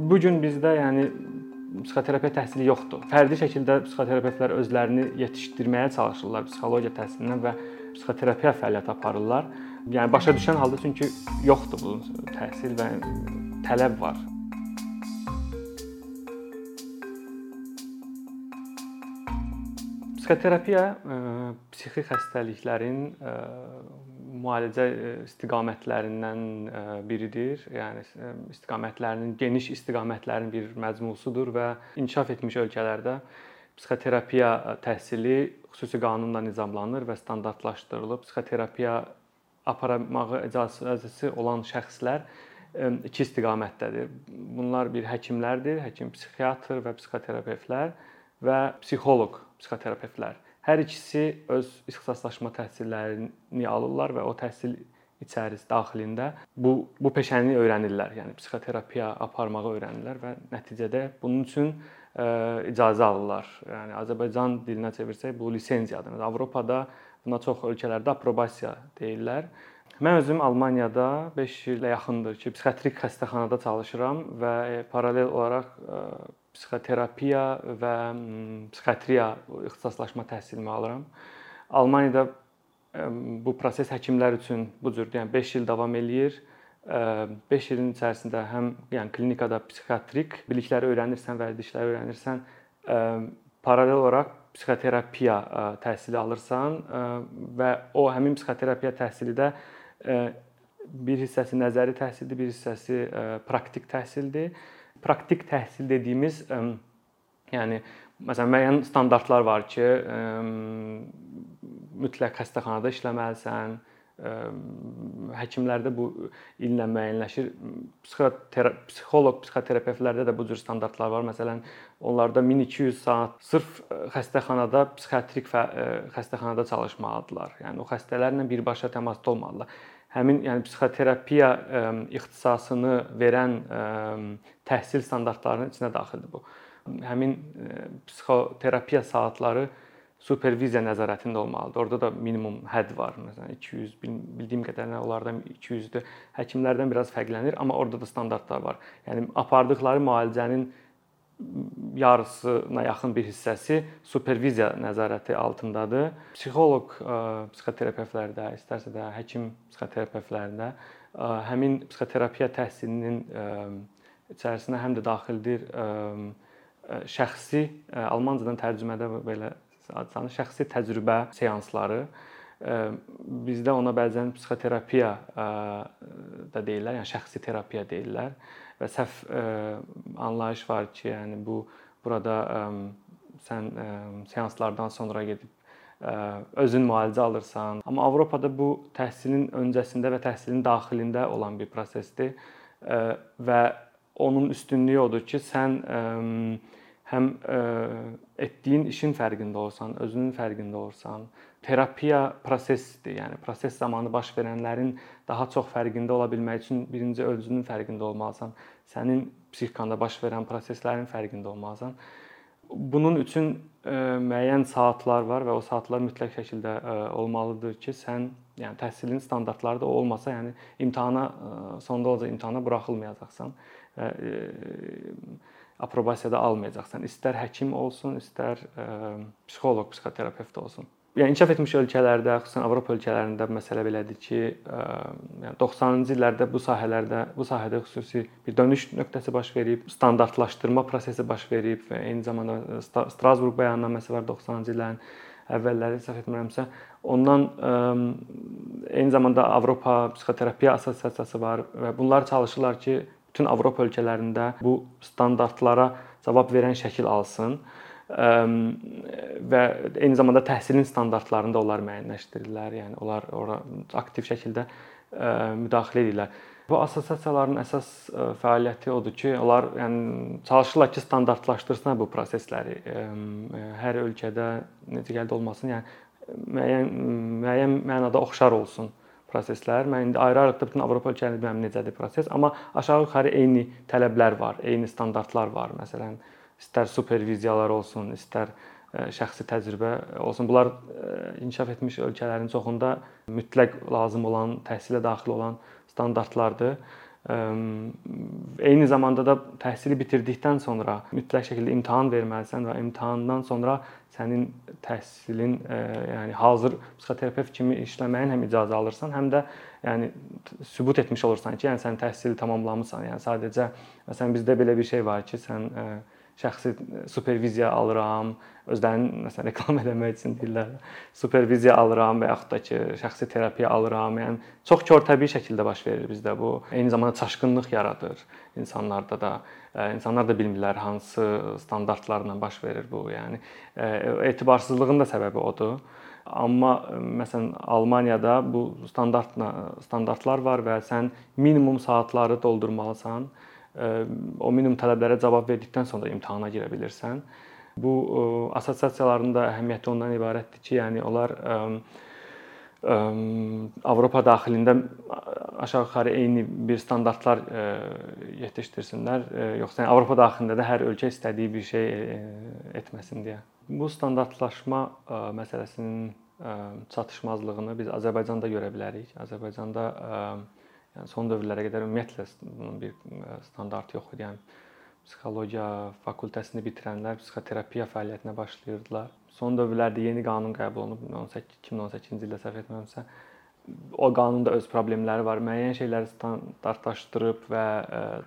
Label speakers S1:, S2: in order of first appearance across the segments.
S1: Bu gün bizdə yəni psixoterapiya təhsili yoxdur. Fərdi şəkildə psixoterapevtlər özlərini yetişdirməyə çalışırlar psixologiya təhsilindən və psixoterapiya fəaliyyəti aparırlar. Yəni başa düşən halda çünki yoxdur bu təhsil və tələb var. Psixoterapiya psixi xəstəliklərin müalicə istiqamətlərindən biridir. Yəni istiqamətlərinin geniş istiqamətlərin bir məcmusudur və inkişaf etmiş ölkələrdə psixoterapiya təhsili xüsusi qanunla nizamlanır və standartlaşdırılıb. Psixoterapiya aparmağı icazəsi olan şəxslər iki istiqamətdədir. Bunlar bir həkimlərdir, həkim psixiatr və psixoterapevtlər və psixoloq psixoterapevtlər. Hər ikisi öz ixtisaslaşma təhsillərini alırlar və o təhsil içərisində daxilində bu bu peşəni öyrənirlər. Yəni psixoterapiya aparmağı öyrənirlər və nəticədə bunun üçün ə, icazə alırlar. Yəni Azərbaycan dilinə çevirsək bu lisenziyadır. Avropada buna çox ölkələrdə aprobasiya deyirlər. Mən özüm Almaniyada 5 ilə yaxındır ki, psixiatrik xəstəxanada çalışıram və paralel olaraq psixoterapiya və psixiatriya ixtisaslaşma təhsilimi alıram. Almaniyada bu proses həkimlər üçün bu cür, yəni 5 il davam eləyir. 5 ilin içərisində həm yəni klinikada psixiatrik bilikləri öyrənirsən, vərdişləri öyrənirsən, paralel olaraq psixoterapiya təhsili alırsan və o həmin psixoterapiya təhsili də bir hissəsi nəzəri təhsildir, bir hissəsi praktik təhsildir praktik təhsil dediyimiz yəni məsələn müəyyən standartlar var ki, mütləq xəstəxanada işləməlisən. Həkimlərdə bu illə müəyyənləşir. Psixoloq, psixoterapevtlərdə də bu cür standartlar var. Məsələn, onlarda 1200 saat sırf xəstəxanada psixiatrik xəstəxanada çalışmalıdırlar. Yəni o xəstələrlə birbaşa təmasda olmalıdırlar həmin yəni psixoterapiya ixtisasını verən təhsil standartlarının içinə daxildir bu. Həmin psixoterapiya saatları superviziya nəzarətində olmalıdır. Orada da minimum hədd var. Məsələn 200 bildiyim qədərilə onlardan 200-dür. Həkimlərdən biraz fərqlənir, amma orada da standartlar var. Yəni apardıqları müalicənin yarısına yaxın bir hissəsi superviziya nəzarəti altındadır. Psixoloq, psixoterapevtlərdə, istərsə də həkim psixoterapevtlərdə həmin psixoterapiya təhsilinin içərisinə həm də daxildir şəxsi almancadan tərcümədə belə adlanır, şəxsi təcrübə seansları bizdə ona bəzən psixoterapiya da deyirlər, yəni şəxsi terapiya deyirlər və səhv ə, anlayış var ki, yəni bu burada ə, sən ə, seanslardan sonra gedib ə, özün müalicə alırsan. Amma Avropada bu təhsilin öncəsində və təhsilin daxilində olan bir prosesdir ə, və onun üstünlüyü odur ki, sən ə, həm ə, etdiyin işin fərqində olsan, özünün fərqində olsan, terapiya prosesdir. Yəni proses zamanı baş verənlərin daha çox fərqində ola bilmək üçün birinci özünün fərqində olmalısan. Sənin psixikanda baş verən proseslərin fərqində olmalısan. Bunun üçün ə, müəyyən saatlar var və o saatlar mütləq şəkildə ə, olmalıdır ki, sən yəni təhsilin standartları da olmasa, yəni imtahana ə, sonda olacaq imtahana buraxılmayacaqsan və ə, aprobasiya da almayacaqsan. İstər həkim olsun, istər ə, psixoloq, psixoterapevt olsun. Yəni inkişaf etmiş ölkələrdə, xüsusən Avropa ölkələrində məsələ belədir ki, yəni 90-cı illərdə bu sahələrdə, bu sahədə xüsusi bir dönüş nöqtəsi baş verib, standartlaşdırma prosesi baş verib və eyni zamanda Strasburq bəyannaməsi var 90-cı illərin əvvəlləri səhv etmirəmsə, ondan eyni zamanda Avropa Psixoterapiya Assosiasiyası var və bunlar çalışırlar ki, bütün Avropa ölkələrində bu standartlara cavab verən şəkil alsın və eyni zamanda təhsilin standartlarını da onlar müəyyənləşdirirlər. Yəni onlar ora aktiv şəkildə müdaxilə edirlər. Bu assosiasiyaların əsas fəaliyyəti odur ki, onlar yəni çalışırlar ki, standartlaşdırsınlar bu prosesləri. Hər ölkədə necə gəldi olmasın, yəni müəyyən müəyyən mənada oxşar olsun proseslər. Mən indi ayrı-ayrılıqda bütün Avropa ölkələrində bilmirəm necədir proses, amma aşağı-yuxarı eyni tələblər var, eyni standartlar var. Məsələn, istər superviziyalar olsun, istər e, şəxsi təcrübə olsun. Bunlar e, inkişaf etmiş ölkələrin çoxunda mütləq lazım olan, təhsilə daxil olan standartlardır. Eyni zamanda da təhsili bitirdikdən sonra mütləq şəkildə imtahan verməlisən və imtahandan sonra sənin təhsilin, yəni hazır psixoterapevt kimi işləməyin həm icazə alırsan, həm də yəni sübut etmiş olursan ki, yəni sən təhsili tamamlamısan. Yəni sadəcə məsələn bizdə belə bir şey var ki, sən şəxsi superviziya alıram, özlərinin məsələn reklam eləmək üçün deyirlər, superviziya alıram və yaxud da ki, şəxsi terapiya alıram. Yəni çox kör təbii şəkildə baş verir bizdə bu. Eyni zamanda çaşqınlıq yaradır insanlarda da. İnsanlar da bilmirlər hansı standartlarla baş verir bu. Yəni etibarsızlığın da səbəbi odur. Amma məsələn Almaniyada bu standartla standartlar var və sən minimum saatları doldurmalısan o minimum tələblərə cavab verdikdən sonra imtahana girə bilirsən. Bu assosiasiyaların da əhəmiyyəti ondan ibarətdir ki, yəni onlar ə, Avropa daxilində aşağı-yuxarı eyni bir standartlar ə, yetişdirsinlər, ə, yoxsa yəni Avropa daxilində də hər ölkə istədiyi bir şey ə, etməsin deyə. Bu standartlaşma ə, məsələsinin ə, çatışmazlığını biz Azərbaycanda görə bilərik. Azərbaycanda ə, Yəni son dövrlərə qədər ümumiyyətlə bunun bir standart yox idi. Yəni psixologiya fakültəsini bitirənlər psixoterapiya fəaliyyətinə başlayırdılar. Son dövrlərdə yeni qanun qəbul olunub 18 2018-ci ildə səhv etmirəmsə o qanunda öz problemləri var. Müəyyən şeyləri standartlaşdırıb və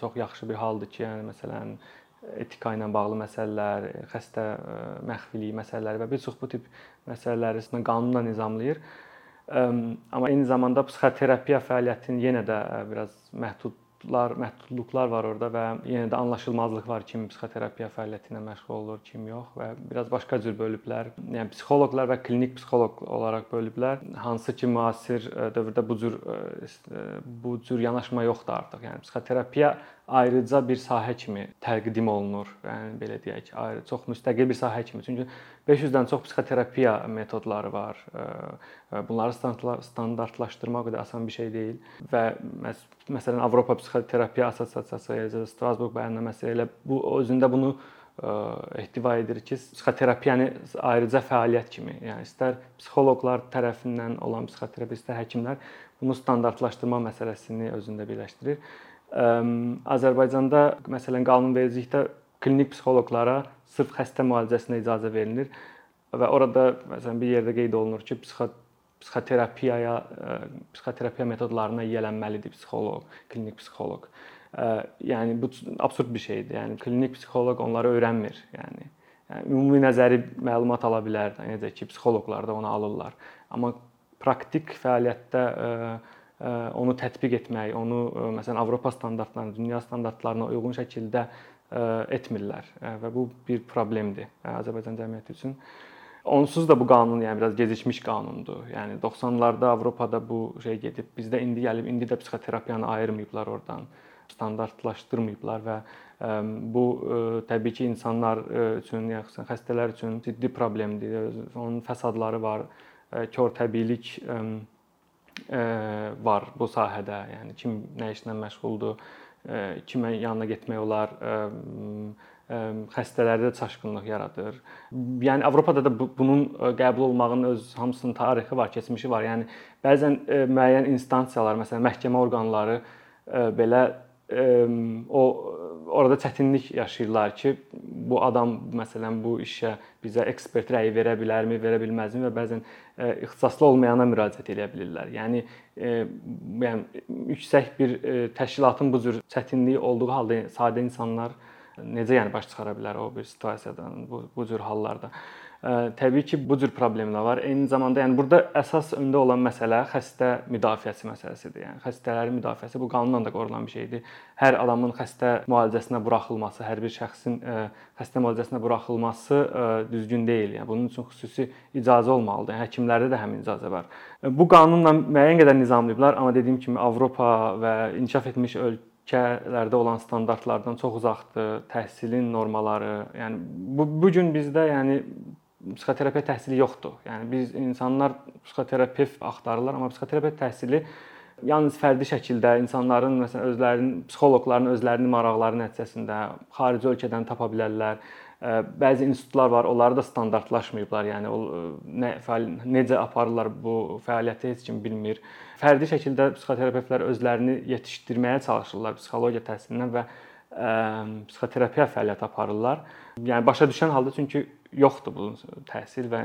S1: çox yaxşı bir haldır ki, yəni məsələn etika ilə bağlı məsələlər, xəstə məxfiliyi məsələləri və bir çox bu tip məsələləri qanunla nizamlayır. Amma eyni zamanda psixoterapiya fəaliyyətinin yenə də biraz məhdudlar, məhdudluqlar var orada və yenə də anlaşılmazlıq var kim psixoterapiya fəaliyyəti ilə məşğul olur, kim yox və biraz başqa cür bölüblər. Yəni psixoloqlar və klinik psixoloq olaraq bölüblər. Hansı ki, müasir dövrdə bu cür bu cür yanaşma yoxdur artıq. Yəni psixoterapiya ayrıca bir sahə kimi təqdim olunur. Yəni belə deyək, ayrı çox müstəqil bir sahə kimi. Çünki 500-dən çox psixoterapiya metodları var. Bunları standartlaşdırmaq qədər asan bir şey deyil və məsələn Avropa Psixoterapiya Assosiasiyası, Strasburq bəyannaməsi elə bu özündə bunu ehtiva edir ki, psixoterapiyanı ayrıca fəaliyyət kimi, yəni istər psixoloqlar tərəfindən olan psixoterapistlər, həkimlər bunu standartlaşdırma məsələsini özündə birləşdirir. Azərbaycanda məsələn qanunvericilikdə klinik psixoloqlara sırf xəstə müalicəsinə icazə verilir və orada məsələn bir yerdə qeyd olunur ki, psixo psixoterapiyaya, psixoterapiya metodlarına yiyələnməlidir psixoloq, klinik psixoloq. Yəni bu absurd bir şeydir. Yəni klinik psixoloq onları öyrənmir. Yəni yəni ümumi nəzəri məlumat ala bilər, necə ki, psixoloqlar da onu alırlar. Amma praktik fəaliyyətdə onu tətbiq etmək, onu məsələn Avropa standartlarına, dünya standartlarına uyğun şəkildə etmirlər və bu bir problemdir Azərbaycan cəmiyyəti üçün. Onsuz da bu qanun yəni biraz gecikmiş qanundur. Yəni 90-larda Avropada bu şey gedib, bizdə indi gəlib, indi də psixoterapiyanı ayırmayıblar oradan, standartlaşdırmayıblar və bu təbii ki, insanlar üçün, yaxud xəstələr üçün ciddi problemdir. Onun fəsadları var, kör təbiilik var bu sahədə. Yəni kim nə işlə məşğuldur, kimə yanına getmək olar, xəstələrdə çaşqınlıq yaradır. Yəni Avropada da bunun qəbul olmağının öz hamısının tarixi var, keçmişi var. Yəni bəzən müəyyən instansiyalar, məsələn məhkəmə orqanları belə o orada çətinlik yaşayırlar ki, bu adam məsələn bu işə bizə ekspert rəyi verə bilərmi, verə bilməzmi və bəzən e, ixtisaslı olmayana müraciət edə bilirlər. Yəni e, yəni yüksək bir e, təşkilatın bu cür çətinliyi olduğu halda sadə insanlar necə yəni baş çıxara bilər o bir situasiyadan, bu bu cür hallarda. Təbii ki, bu cür problemlər var. Eyni zamanda yəni burada əsas öndə olan məsələ xəstə müdafiəsi məsələsidir. Yəni xəstələrin müdafiəsi bu qanunla da qorunan bir şeydir. Hər adamın xəstə müalicəsinə buraxılması, hər bir şəxsin xəstə müalicəsinə buraxılması düzgün deyil. Yəni bunun üçün xüsusi icazə olmalıdır. Yəni həkimlərdə də həmin icazə var. Bu qanunla müəyyən qədər nizamlayıblar, amma dediyim kimi Avropa və inkişaf etmiş ölkə ölkələrdə olan standartlardan çox uzaqdır. Təhsilin normaları, yəni bu bu gün bizdə yəni psixoterapiya təhsili yoxdur. Yəni biz insanlar psixoterapevt axtarırlar, amma psixoterapiya təhsili yalnız fərdi şəkildə insanların məsələn özlərinin psixoloqların özlərinin maraqları nəticəsində xarici ölkədən tapa bilərlər. bəzi institutlar var, onları da standartlaşmayıblar. Yəni o nə fəal necə aparırlar bu fəaliyyəti heç kim bilmir. Fərdi şəkildə psixoterapevtlər özlərini yetişdirməyə çalışırlar psixologiya təhsilindən və ə, psixoterapiya fəaliyyəti aparırlar. Yəni başa düşən halda çünki yoxdur bu təhsil və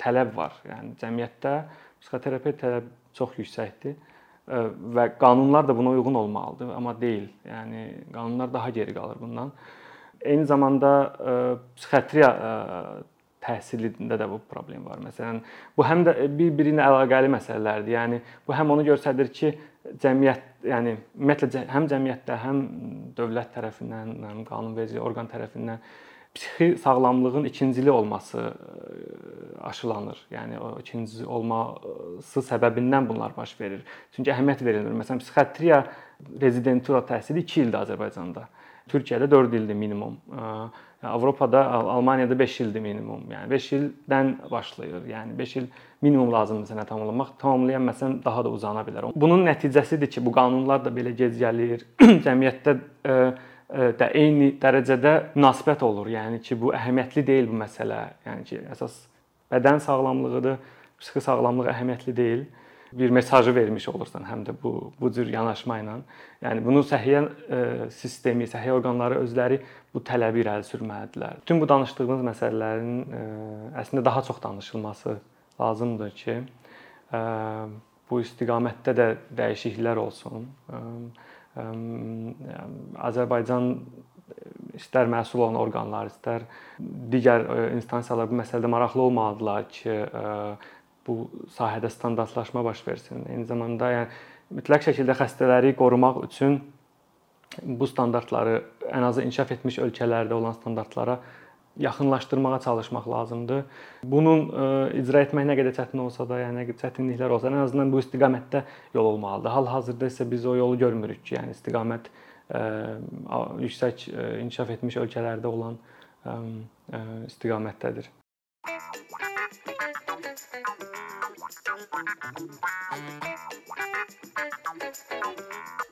S1: tələb var. Yəni cəmiyyətdə psixoterapiya tələb çox yüksəkdir və qanunlar da buna uyğun olmalıdır, amma deyil. Yəni qanunlar daha geri qalır bundan. Eyni zamanda psixiatriya təhsilində də bu problem var. Məsələn, bu həm də bir-biri ilə əlaqəli məsələlərdir. Yəni bu həm onu göstərir ki, cəmiyyət, yəni ümumiyyətlə həm cəmiyyətdə, həm dövlət tərəfindən, həm qanunverici orqan tərəfindən psixi sağlamlığın ikincili olması aşılanır. Yəni o ikinci olması səbəbindən bunlar baş verir. Çünki əhəmiyyət verilmir. Məsələn, psixiatriya rezidentura təhsili 2 ildir Azərbaycanda. Türkiyədə 4 ildir minimum. Avropada, Almaniyada 5 ildir minimum. Yəni 5 ildən başlayır. Yəni 5 il minimum lazımdır sənə tamamlamaq. Tamamlayan məsələn daha da uzana bilər. Bunun nəticəsidir ki, bu qanunlar da belə gec gəlir. Cəmiyyətdə də eyni dərəcədə münasibət olur. Yəni ki, bu əhəmiyyətli deyil bu məsələ. Yəni ki, əsas bədən sağlamlığıdır, psixi sağlamlıq əhəmiyyətli deyil. Bir mesajı vermiş olursan həm də bu bu cür yanaşma ilə. Yəni bunu səhiyyə sistemi, səhiyyə orqanları özləri bu tələbi irəli sürməlidirlər. Bütün bu danışdığımız məsələlərin əslində daha çox danışılması lazımdır ki, bu istiqamətdə də dəyişikliklər olsun. Azərbaycan istər məsul olan orqanlar, istər digər instansiyalar bu məsələdə maraqlı olmalıdırlar ki, bu sahədə standartlaşma baş versin. Eyni zamanda yəni mütləq şəkildə xəstələri qorumaq üçün bu standartları ən azı inkişaf etmiş ölkələrdə olan standartlara yaxınlaşdırmağa çalışmaq lazımdır. Bunun e, icra etmək nə qədər çətin olsa da, yəni çətinliklər olsa, ən azından bu istiqamətdə yol olmalıdır. Hal-hazırda isə biz o yolu görmürük ki, yəni istiqamət e, yüksək e, inkişaf etmiş ölkələrdə olan istiqamətdədir. Thank you.